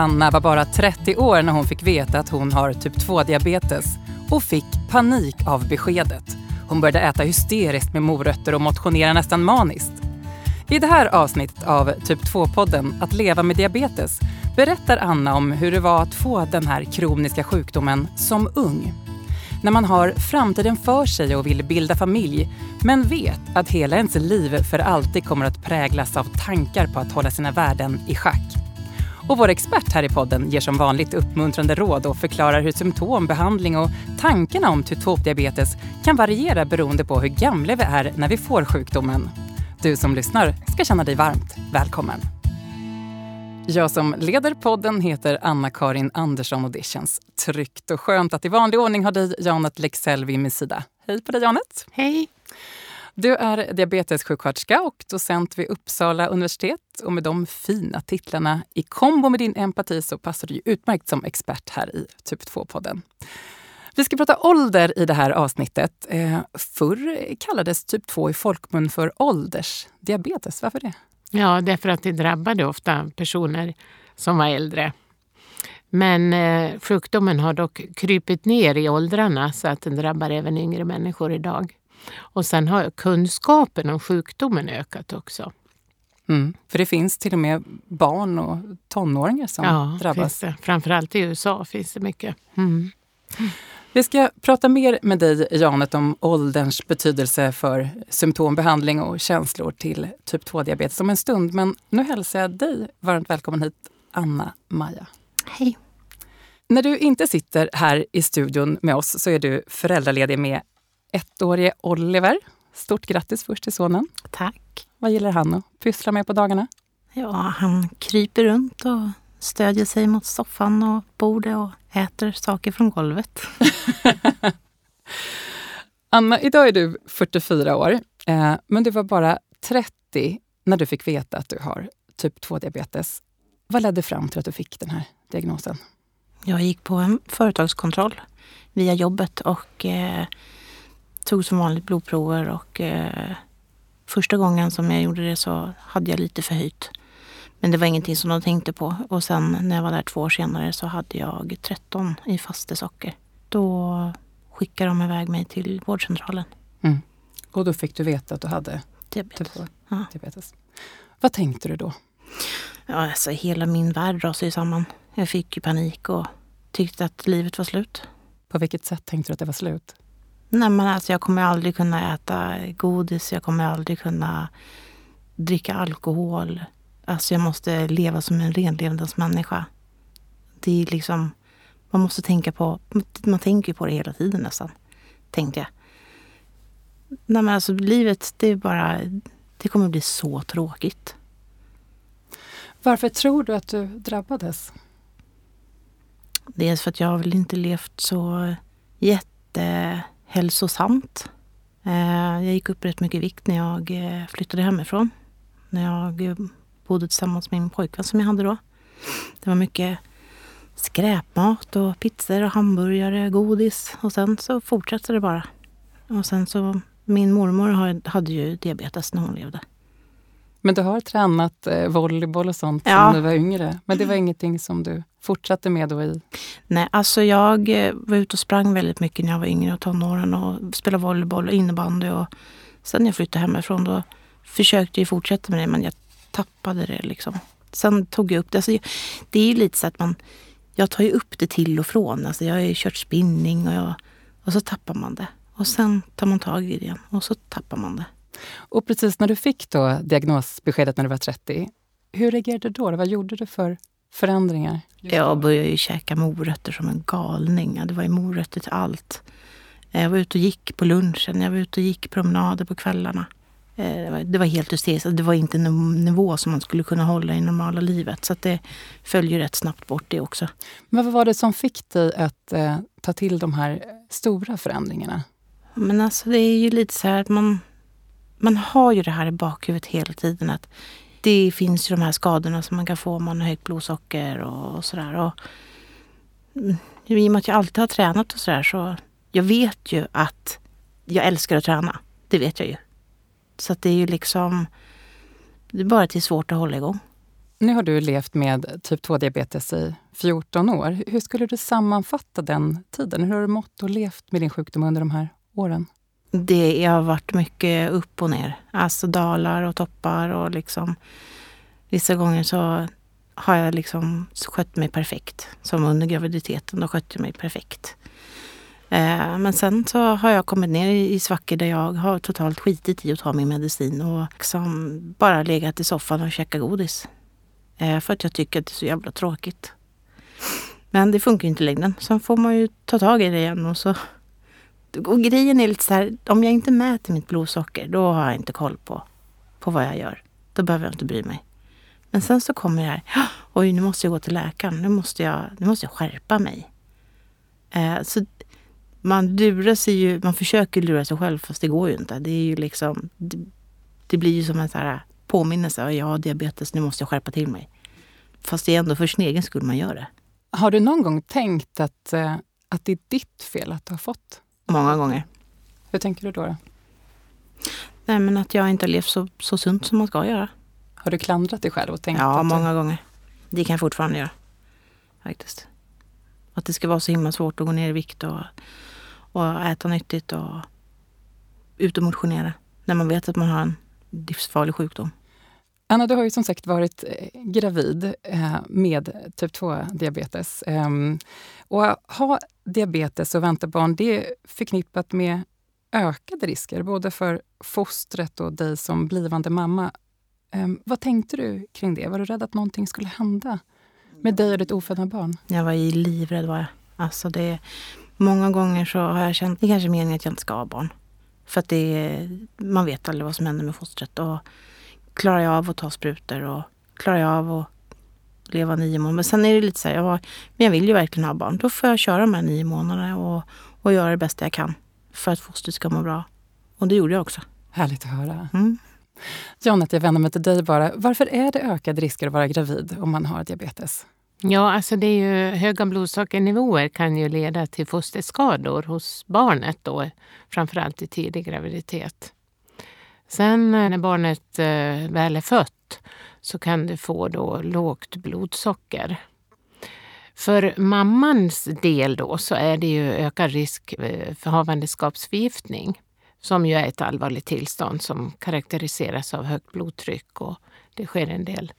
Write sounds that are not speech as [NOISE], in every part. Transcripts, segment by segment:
Anna var bara 30 år när hon fick veta att hon har typ 2-diabetes och fick panik av beskedet. Hon började äta hysteriskt med morötter och motionera nästan maniskt. I det här avsnittet av Typ 2-podden Att leva med diabetes berättar Anna om hur det var att få den här kroniska sjukdomen som ung. När man har framtiden för sig och vill bilda familj men vet att hela ens liv för alltid kommer att präglas av tankar på att hålla sina värden i schack. Och vår expert här i podden ger som vanligt uppmuntrande råd och förklarar hur symptom, behandling och tankarna om typ 2-diabetes kan variera beroende på hur gamla vi är när vi får sjukdomen. Du som lyssnar ska känna dig varmt välkommen. Jag som leder podden heter Anna-Karin Andersson och det känns tryggt och skönt att i vanlig ordning ha dig, Janet Lexell, vid min sida. Hej på dig, Janet! Hej! Du är diabetessjuksköterska och docent vid Uppsala universitet. Och med de fina titlarna i kombo med din empati så passar du utmärkt som expert här i Typ 2-podden. Vi ska prata ålder i det här avsnittet. Eh, förr kallades typ 2 i folkmun för åldersdiabetes. Varför det? Ja, därför att det drabbade ofta personer som var äldre. Men eh, sjukdomen har dock krypit ner i åldrarna så att den drabbar även yngre människor idag. Och sen har kunskapen om sjukdomen ökat också. Mm, för det finns till och med barn och tonåringar som ja, drabbas. Finns det. Framförallt i USA finns det mycket. Mm. Vi ska prata mer med dig, Janet, om ålderns betydelse för symptombehandling och känslor till typ 2-diabetes om en stund. Men nu hälsar jag dig varmt välkommen hit, Anna-Maja. Hej. När du inte sitter här i studion med oss så är du föräldraledig med ettårige Oliver. Stort grattis först till sonen. Tack. Vad gillar han att pyssla med på dagarna? Ja, han kryper runt och stödjer sig mot soffan och bordet och äter saker från golvet. [LAUGHS] Anna, idag är du 44 år, eh, men du var bara 30 när du fick veta att du har typ 2-diabetes. Vad ledde fram till att du fick den här diagnosen? Jag gick på en företagskontroll via jobbet och eh, tog som vanligt blodprover och eh, första gången som jag gjorde det så hade jag lite förhöjt. Men det var ingenting som de tänkte på. Och sen när jag var där två år senare så hade jag 13 i fastesocker. Då skickade de iväg mig till vårdcentralen. Mm. Och då fick du veta att du hade diabetes. Typ ja. diabetes. Vad tänkte du då? Ja, alltså hela min värld rasade ju samman. Jag fick ju panik och tyckte att livet var slut. På vilket sätt tänkte du att det var slut? Nej, men alltså jag kommer aldrig kunna äta godis. Jag kommer aldrig kunna dricka alkohol. Alltså jag måste leva som en renlevandets människa. Det är liksom, man måste tänka på, man tänker på det hela tiden nästan, tänkte jag. Nej men alltså livet, det är bara, det kommer bli så tråkigt. Varför tror du att du drabbades? Dels för att jag har väl inte levt så jättehälsosamt. Hälsosamt. Eh, jag gick upp rätt mycket i vikt när jag eh, flyttade hemifrån. När jag eh, bodde tillsammans med min pojkvän som jag hade då. Det var mycket skräpmat och pizzor och hamburgare, godis och sen så fortsatte det bara. Och sen så, min mormor hade ju diabetes när hon levde. Men du har tränat eh, volleyboll och sånt ja. när du var yngre. Men det var ingenting som du fortsatte med då i? Nej, alltså jag eh, var ute och sprang väldigt mycket när jag var yngre och tonåren och spelade volleyboll och innebandy. Och sen när jag flyttade hemifrån då försökte jag fortsätta med det men jag tappade det liksom. Sen tog jag upp det. Alltså, det är ju lite så att man... Jag tar ju upp det till och från. Alltså, jag har ju kört spinning och, jag, och så tappar man det. Och sen tar man tag i det igen och så tappar man det. Och precis när du fick då diagnosbeskedet när du var 30, hur reagerade du då? Vad gjorde du för förändringar? Jag började ju käka morötter som en galning. Det var ju morötter till allt. Jag var ute och gick på lunchen, jag var ute och gick promenader på kvällarna. Eh, det var, det var helt hysteriskt. Det var inte en nivå som man skulle kunna hålla i normala livet. Så det följer rätt snabbt bort det också. Men vad var det som fick dig att eh, ta till de här stora förändringarna? Men alltså det är ju lite så här att man, man har ju det här i bakhuvudet hela tiden. att Det finns ju de här skadorna som man kan få om man har högt blodsocker och, och sådär. Och, mm, I och med att jag alltid har tränat och sådär så jag vet ju att jag älskar att träna. Det vet jag ju. Så det är ju liksom... Det är bara att det är svårt att hålla igång. Nu har du levt med typ 2-diabetes i 14 år. Hur skulle du sammanfatta den tiden? Hur har du mått och levt med din sjukdom under de här åren? Det har varit mycket upp och ner. Alltså dalar och toppar och liksom... Vissa gånger så har jag liksom skött mig perfekt. Som under graviditeten, då skötte jag mig perfekt. Eh, men sen så har jag kommit ner i svackor där jag har totalt skitit i att ta min medicin och liksom bara legat i soffan och käkat godis. Eh, för att jag tycker att det är så jävla tråkigt. Men det funkar inte i längden. Sen får man ju ta tag i det igen och så... Och grejen är lite så här, om jag inte mäter mitt blodsocker då har jag inte koll på, på vad jag gör. Då behöver jag inte bry mig. Men sen så kommer det här, oj nu måste jag gå till läkaren, nu måste jag, nu måste jag skärpa mig. Eh, så man lurar sig ju, man försöker lura sig själv fast det går ju inte. Det är ju liksom, det, det blir ju som en så här påminnelse. Jag har diabetes, nu måste jag skärpa till mig. Fast det är ändå för sin egen skull man gör det. Har du någon gång tänkt att, eh, att det är ditt fel att du har fått? Många gånger. Hur tänker du då? då? Nej men att jag inte har levt så, så sunt som man ska göra. Har du klandrat dig själv och tänkt Ja, många du... gånger. Det kan jag fortfarande göra. Faktiskt. Att det ska vara så himla svårt att gå ner i vikt och, och äta nyttigt och ut och motionera. När man vet att man har en livsfarlig sjukdom. Anna, du har ju som sagt varit eh, gravid eh, med typ 2-diabetes. Ehm, och att ha diabetes och vänta barn, det är förknippat med ökade risker, både för fostret och dig som blivande mamma. Ehm, vad tänkte du kring det? Var du rädd att någonting skulle hända med dig och ditt ofödda barn? Jag var ju livrädd var jag. Alltså det, många gånger så har jag känt, det kanske är meningen att jag inte ska ha barn. För att det man vet aldrig vad som händer med fostret. Och klarar jag av att ta sprutor och klarar jag av att leva nio månader. Men sen är det lite så här, jag, var, men jag vill ju verkligen ha barn. Då får jag köra de här nio månaderna och, och göra det bästa jag kan för att fostret ska må bra. Och det gjorde jag också. Härligt att höra. Mm. Janet, jag vänder mig till dig bara. Varför är det ökade risker att vara gravid om man har diabetes? Ja, alltså det är ju, höga blodsockernivåer kan ju leda till fosterskador hos barnet då, framförallt i tidig graviditet. Sen eh, när barnet eh, väl är fött så kan det få då lågt blodsocker. För mammans del då så är det ju ökad risk eh, för havandeskapsförgiftning som ju är ett allvarligt tillstånd som karaktäriseras av högt blodtryck och det sker en del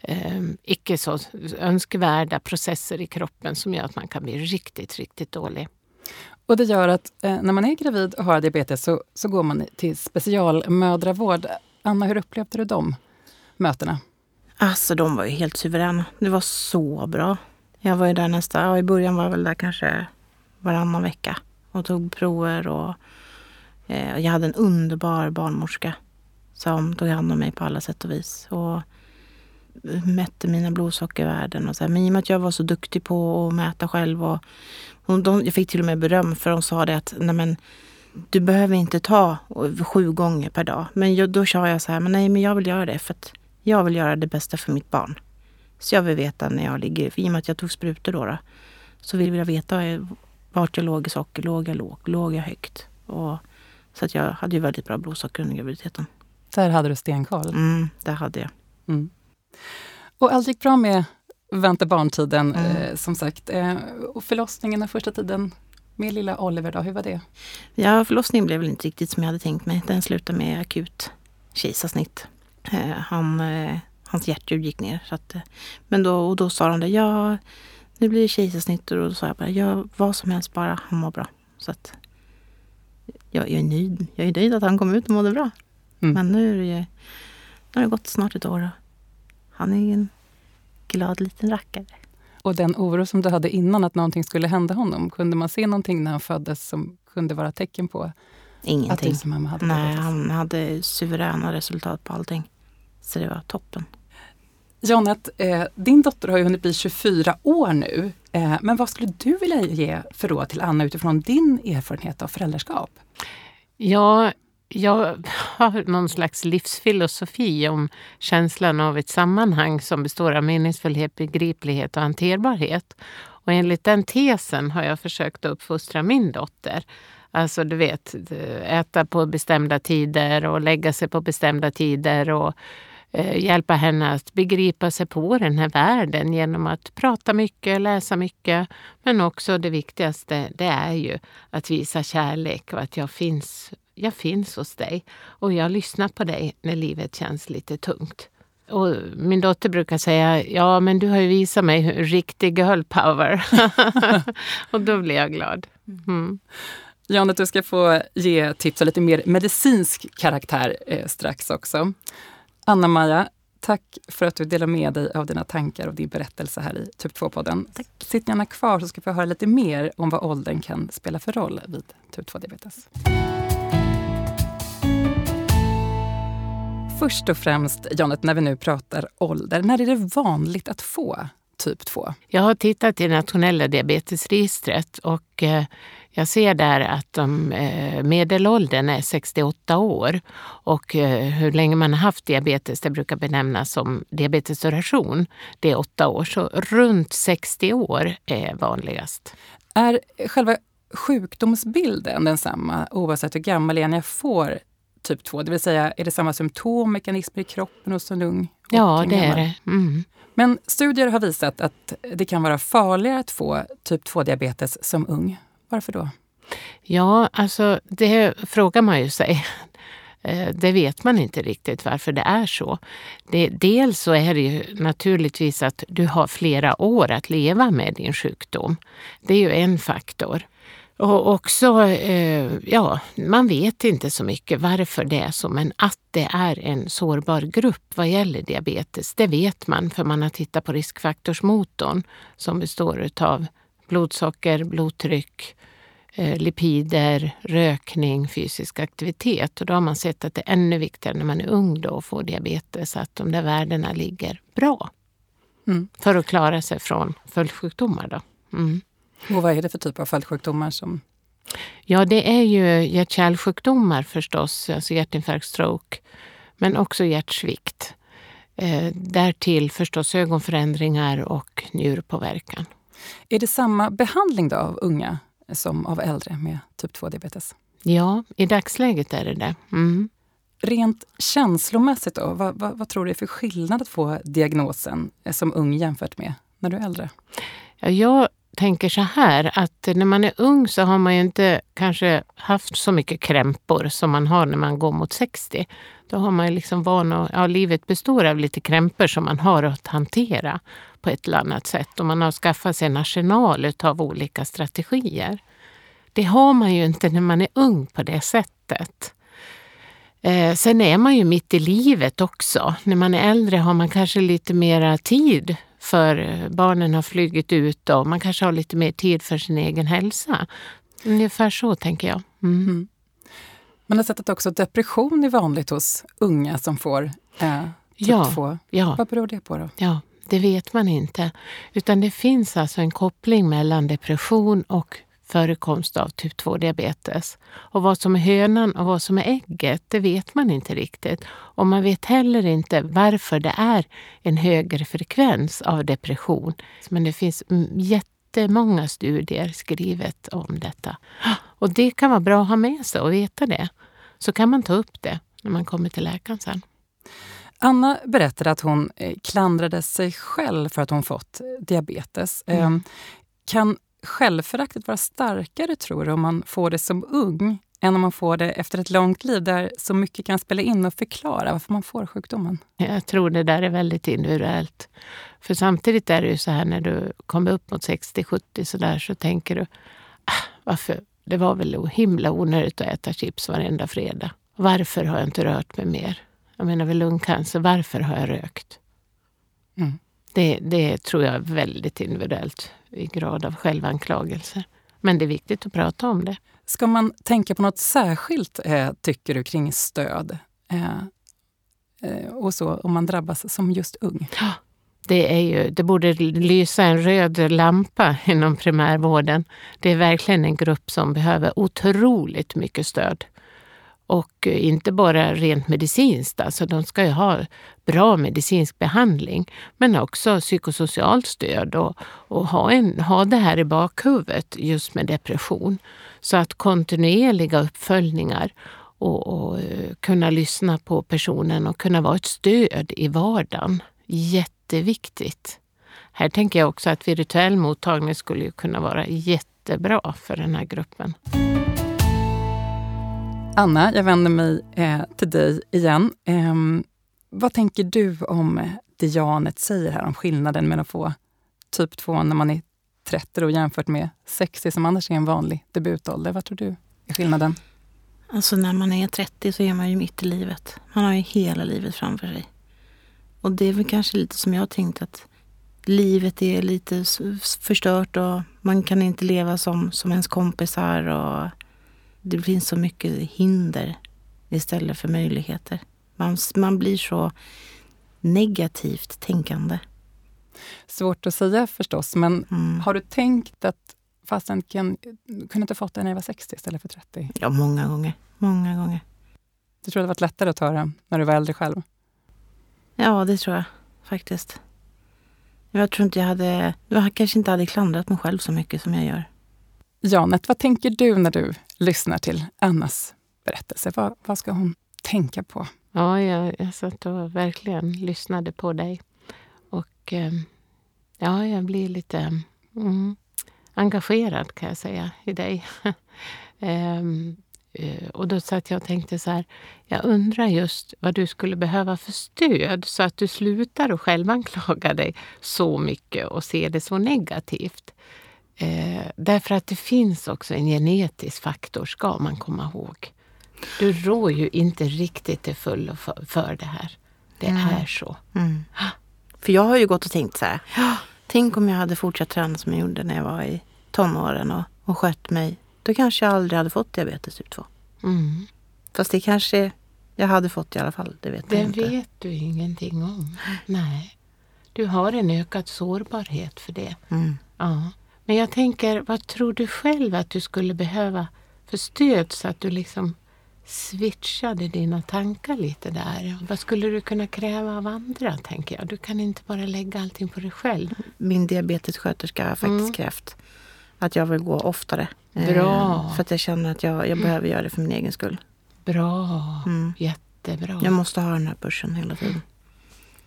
eh, icke så önskvärda processer i kroppen som gör att man kan bli riktigt, riktigt dålig. Och det gör att eh, när man är gravid och har diabetes så, så går man till specialmödravård. Anna, hur upplevde du de mötena? Alltså de var ju helt suveräna. Det var så bra. Jag var ju där nästa, och i början var jag väl där kanske varannan vecka och tog prover och eh, jag hade en underbar barnmorska som tog hand om mig på alla sätt och vis. Och mätte mina blodsockervärden. Och så här. Men i och med att jag var så duktig på att mäta själv. Och, och de, jag fick till och med beröm för de sa det att nej men, du behöver inte ta sju gånger per dag. Men jag, då sa jag så här, men nej men jag vill göra det för att jag vill göra det bästa för mitt barn. Så jag vill veta när jag ligger, i och med att jag tog sprutor då, då så vill jag veta vart jag låg i socker. Låg jag lågt? Låg jag högt? Och, så att jag hade ju väldigt bra blodsocker under graviditeten. Där hade du stenkoll? Mm, där hade jag. Mm. Och allt gick bra med vänta barntiden, mm. eh, som sagt. Eh, och förlossningen och första tiden med lilla Oliver, då, hur var det? Ja, förlossningen blev väl inte riktigt som jag hade tänkt mig. Den slutade med akut kejsarsnitt. Eh, han, eh, hans hjärtljud gick ner. Så att, eh, men då, och då sa de det, ja, nu blir det kejsarsnitt. Och då sa jag bara, ja, vad som helst bara, han mår bra. Så att, jag, jag är nöjd. Jag är nöjd att han kom ut och mådde bra. Mm. Men nu, är det, nu har det gått snart ett år. Och han är en glad liten rackare. Och den oro som du hade innan att någonting skulle hända honom, kunde man se någonting när han föddes som kunde vara tecken på Ingenting. att som mamma hade Nej, han hade suveräna resultat på allting. Så det var toppen. Janet, eh, din dotter har ju hunnit bli 24 år nu. Eh, men vad skulle du vilja ge för råd till Anna utifrån din erfarenhet av föräldraskap? Ja, jag har någon slags livsfilosofi om känslan av ett sammanhang som består av meningsfullhet, begriplighet och hanterbarhet. Och enligt den tesen har jag försökt att uppfostra min dotter. Alltså du vet, äta på bestämda tider och lägga sig på bestämda tider och eh, hjälpa henne att begripa sig på den här världen genom att prata mycket, läsa mycket. Men också det viktigaste, det är ju att visa kärlek och att jag finns, jag finns hos dig. Och jag lyssnar på dig när livet känns lite tungt. Och min dotter brukar säga, ja men du har ju visat mig riktig girl power. [LAUGHS] och då blir jag glad. Mm. Jan, att du ska få ge tips av lite mer medicinsk karaktär eh, strax också. Anna-Maja, tack för att du delar med dig av dina tankar och din berättelse här i Typ 2-podden. Sitt gärna kvar så ska vi höra lite mer om vad åldern kan spela för roll vid typ 2-diabetes. Först och främst, Janet, när vi nu pratar ålder, när är det vanligt att få typ 2? Jag har tittat i nationella diabetesregistret och eh, jag ser där att de, eh, medelåldern är 68 år och eh, hur länge man har haft diabetes, det brukar benämnas som diabetesduration, det är 8 år. Så runt 60 år är vanligast. Är själva sjukdomsbilden densamma oavsett hur gammal jag får typ 2? Det vill säga, är det samma symptommekanismer i kroppen hos en ung? Ja, det är det. Mm. Men studier har visat att det kan vara farligare att få typ 2-diabetes som ung. Varför då? Ja, alltså det frågar man ju sig. [LAUGHS] Eh, det vet man inte riktigt varför det är så. Det, dels så är det ju naturligtvis att du har flera år att leva med din sjukdom. Det är ju en faktor. Och också, eh, ja, man vet inte så mycket varför det är så, men att det är en sårbar grupp vad gäller diabetes, det vet man för man har tittat på riskfaktorsmotorn som består av blodsocker, blodtryck, eh, lipider, rökning, fysisk aktivitet. Och då har man sett att det är ännu viktigare när man är ung då att få diabetes, att de där värdena ligger bra. Mm. För att klara sig från följdsjukdomar. Då. Mm. Och vad är det för typ av följdsjukdomar som Ja, det är ju hjärt-kärlsjukdomar förstås, alltså hjärtinfarkt, stroke, men också hjärtsvikt. Eh, därtill förstås ögonförändringar och njurpåverkan. Är det samma behandling då av unga som av äldre med typ 2-diabetes? Ja, i dagsläget är det det. Mm. Rent känslomässigt, då, vad, vad, vad, tror du är för skillnad att få diagnosen som ung jämfört med när du är äldre? Ja, jag tänker så här att när man är ung så har man ju inte kanske haft så mycket krämpor som man har när man går mot 60. Då har man ju liksom van att, ja, livet består av lite krämpor som man har att hantera på ett eller annat sätt och man har skaffat sig en arsenal av olika strategier. Det har man ju inte när man är ung på det sättet. Eh, sen är man ju mitt i livet också. När man är äldre har man kanske lite mera tid för barnen har flugit ut och man kanske har lite mer tid för sin egen hälsa. Ungefär så tänker jag. Mm. Mm. Man har sett att också depression är vanligt hos unga som får eh, typ ja, 2. Ja. Vad beror det på då? Ja, det vet man inte. Utan det finns alltså en koppling mellan depression och förekomst av typ 2-diabetes. Och vad som är hönan och vad som är ägget, det vet man inte riktigt. Och man vet heller inte varför det är en högre frekvens av depression. Men det finns jättemånga studier skrivet om detta. Och det kan vara bra att ha med sig och veta det. Så kan man ta upp det när man kommer till läkaren sen. Anna berättade att hon eh, klandrade sig själv för att hon fått diabetes. Mm. Ehm, kan självföraktet vara starkare, tror du, om man får det som ung än om man får det efter ett långt liv där så mycket kan spela in och förklara varför man får sjukdomen? Jag tror det där är väldigt individuellt. För samtidigt är det ju så här när du kommer upp mot 60-70 så där så tänker du ah, varför? Det var väl himla onödigt att äta chips varenda fredag. Varför har jag inte rört mig mer? Jag menar vid lungcancer, varför har jag rökt? Mm. Det, det tror jag är väldigt individuellt i grad av självanklagelse. Men det är viktigt att prata om det. Ska man tänka på något särskilt, eh, tycker du, kring stöd? Eh, eh, och så om man drabbas som just ung? Det, är ju, det borde lysa en röd lampa inom primärvården. Det är verkligen en grupp som behöver otroligt mycket stöd. Och eh, inte bara rent medicinskt, alltså de ska ju ha bra medicinsk behandling, men också psykosocialt stöd och, och ha, en, ha det här i bakhuvudet just med depression. Så att kontinuerliga uppföljningar och, och eh, kunna lyssna på personen och kunna vara ett stöd i vardagen. Jätteviktigt. Här tänker jag också att virtuell mottagning skulle kunna vara jättebra för den här gruppen. Anna, jag vänder mig eh, till dig igen. Eh, vad tänker du om det Janet säger här om skillnaden mellan att få typ 2 när man är 30 och jämfört med 60 som annars är en vanlig debutålder? Vad tror du är skillnaden? Alltså när man är 30 så är man ju mitt i livet. Man har ju hela livet framför sig. Och det är väl kanske lite som jag tänkt att livet är lite förstört och man kan inte leva som, som ens kompisar och det finns så mycket hinder istället för möjligheter. Man, man blir så negativt tänkande. Svårt att säga förstås, men mm. har du tänkt att fasen kan, kunde inte fått det när jag var 60 istället för 30? Ja, många gånger. Många gånger. Du tror det varit lättare att ta det när du var äldre själv? Ja, det tror jag faktiskt. Jag tror inte jag hade... Jag kanske inte hade klandrat mig själv så mycket som jag gör. Janet, vad tänker du när du lyssnar till Annas berättelse? Vad, vad ska hon tänka på? Ja, jag, jag satt och verkligen lyssnade på dig. Och eh, ja, jag blir lite mm, engagerad kan jag säga i dig. [LAUGHS] Ehm, eh, och då satt jag och tänkte så här, jag undrar just vad du skulle behöva för stöd så att du slutar att självanklaga dig så mycket och se det så negativt. Eh, därför att det finns också en genetisk faktor, ska man komma ihåg. Du rår ju inte riktigt till fullo för, för det här. Det mm. är så. Mm. För jag har ju gått och tänkt så här. Tänk om jag hade fortsatt träna som jag gjorde när jag var i tonåren och, och skött mig. Då kanske jag aldrig hade fått diabetes typ 2. Mm. Fast det kanske jag hade fått i alla fall. Det vet det jag inte. Det vet du ingenting om. Nej. Du har en ökad sårbarhet för det. Mm. Ja. Men jag tänker, vad tror du själv att du skulle behöva för stöd så att du liksom switchade dina tankar lite där. Vad skulle du kunna kräva av andra, tänker jag? Du kan inte bara lägga allting på dig själv. Min diabetessköterska har faktiskt mm. krävt att jag vill gå oftare. Bra. Eh, för att jag känner att jag, jag mm. behöver göra det för min egen skull. Bra. Mm. Jättebra. Jag måste ha den här pushen hela tiden.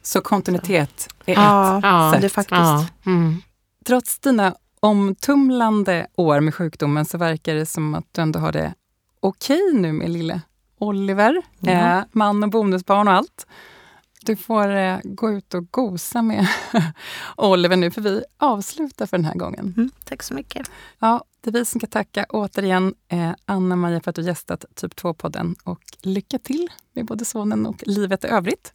Så kontinuitet är ja, ett ja, sätt? det faktiskt. Ja. Mm. Trots dina omtumlande år med sjukdomen så verkar det som att du ändå har det okej nu med lille Oliver, ja. eh, man och bonusbarn och allt. Du får eh, gå ut och gosa med [LAUGHS] Oliver nu, för vi avslutar för den här gången. Mm, tack så mycket. Ja, det är vi som ska tacka återigen eh, Anna-Maria för att du gästat Typ 2-podden och lycka till med både sonen och livet i övrigt.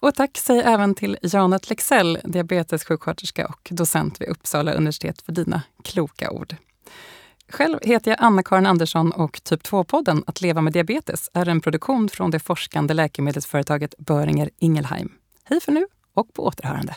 Och tack säger även till Janet Lexell, diabetessjuksköterska och docent vid Uppsala universitet för dina kloka ord. Själv heter jag Anna-Karin Andersson och Typ 2-podden Att leva med diabetes är en produktion från det forskande läkemedelsföretaget Böringer Ingelheim. Hej för nu och på återhörande.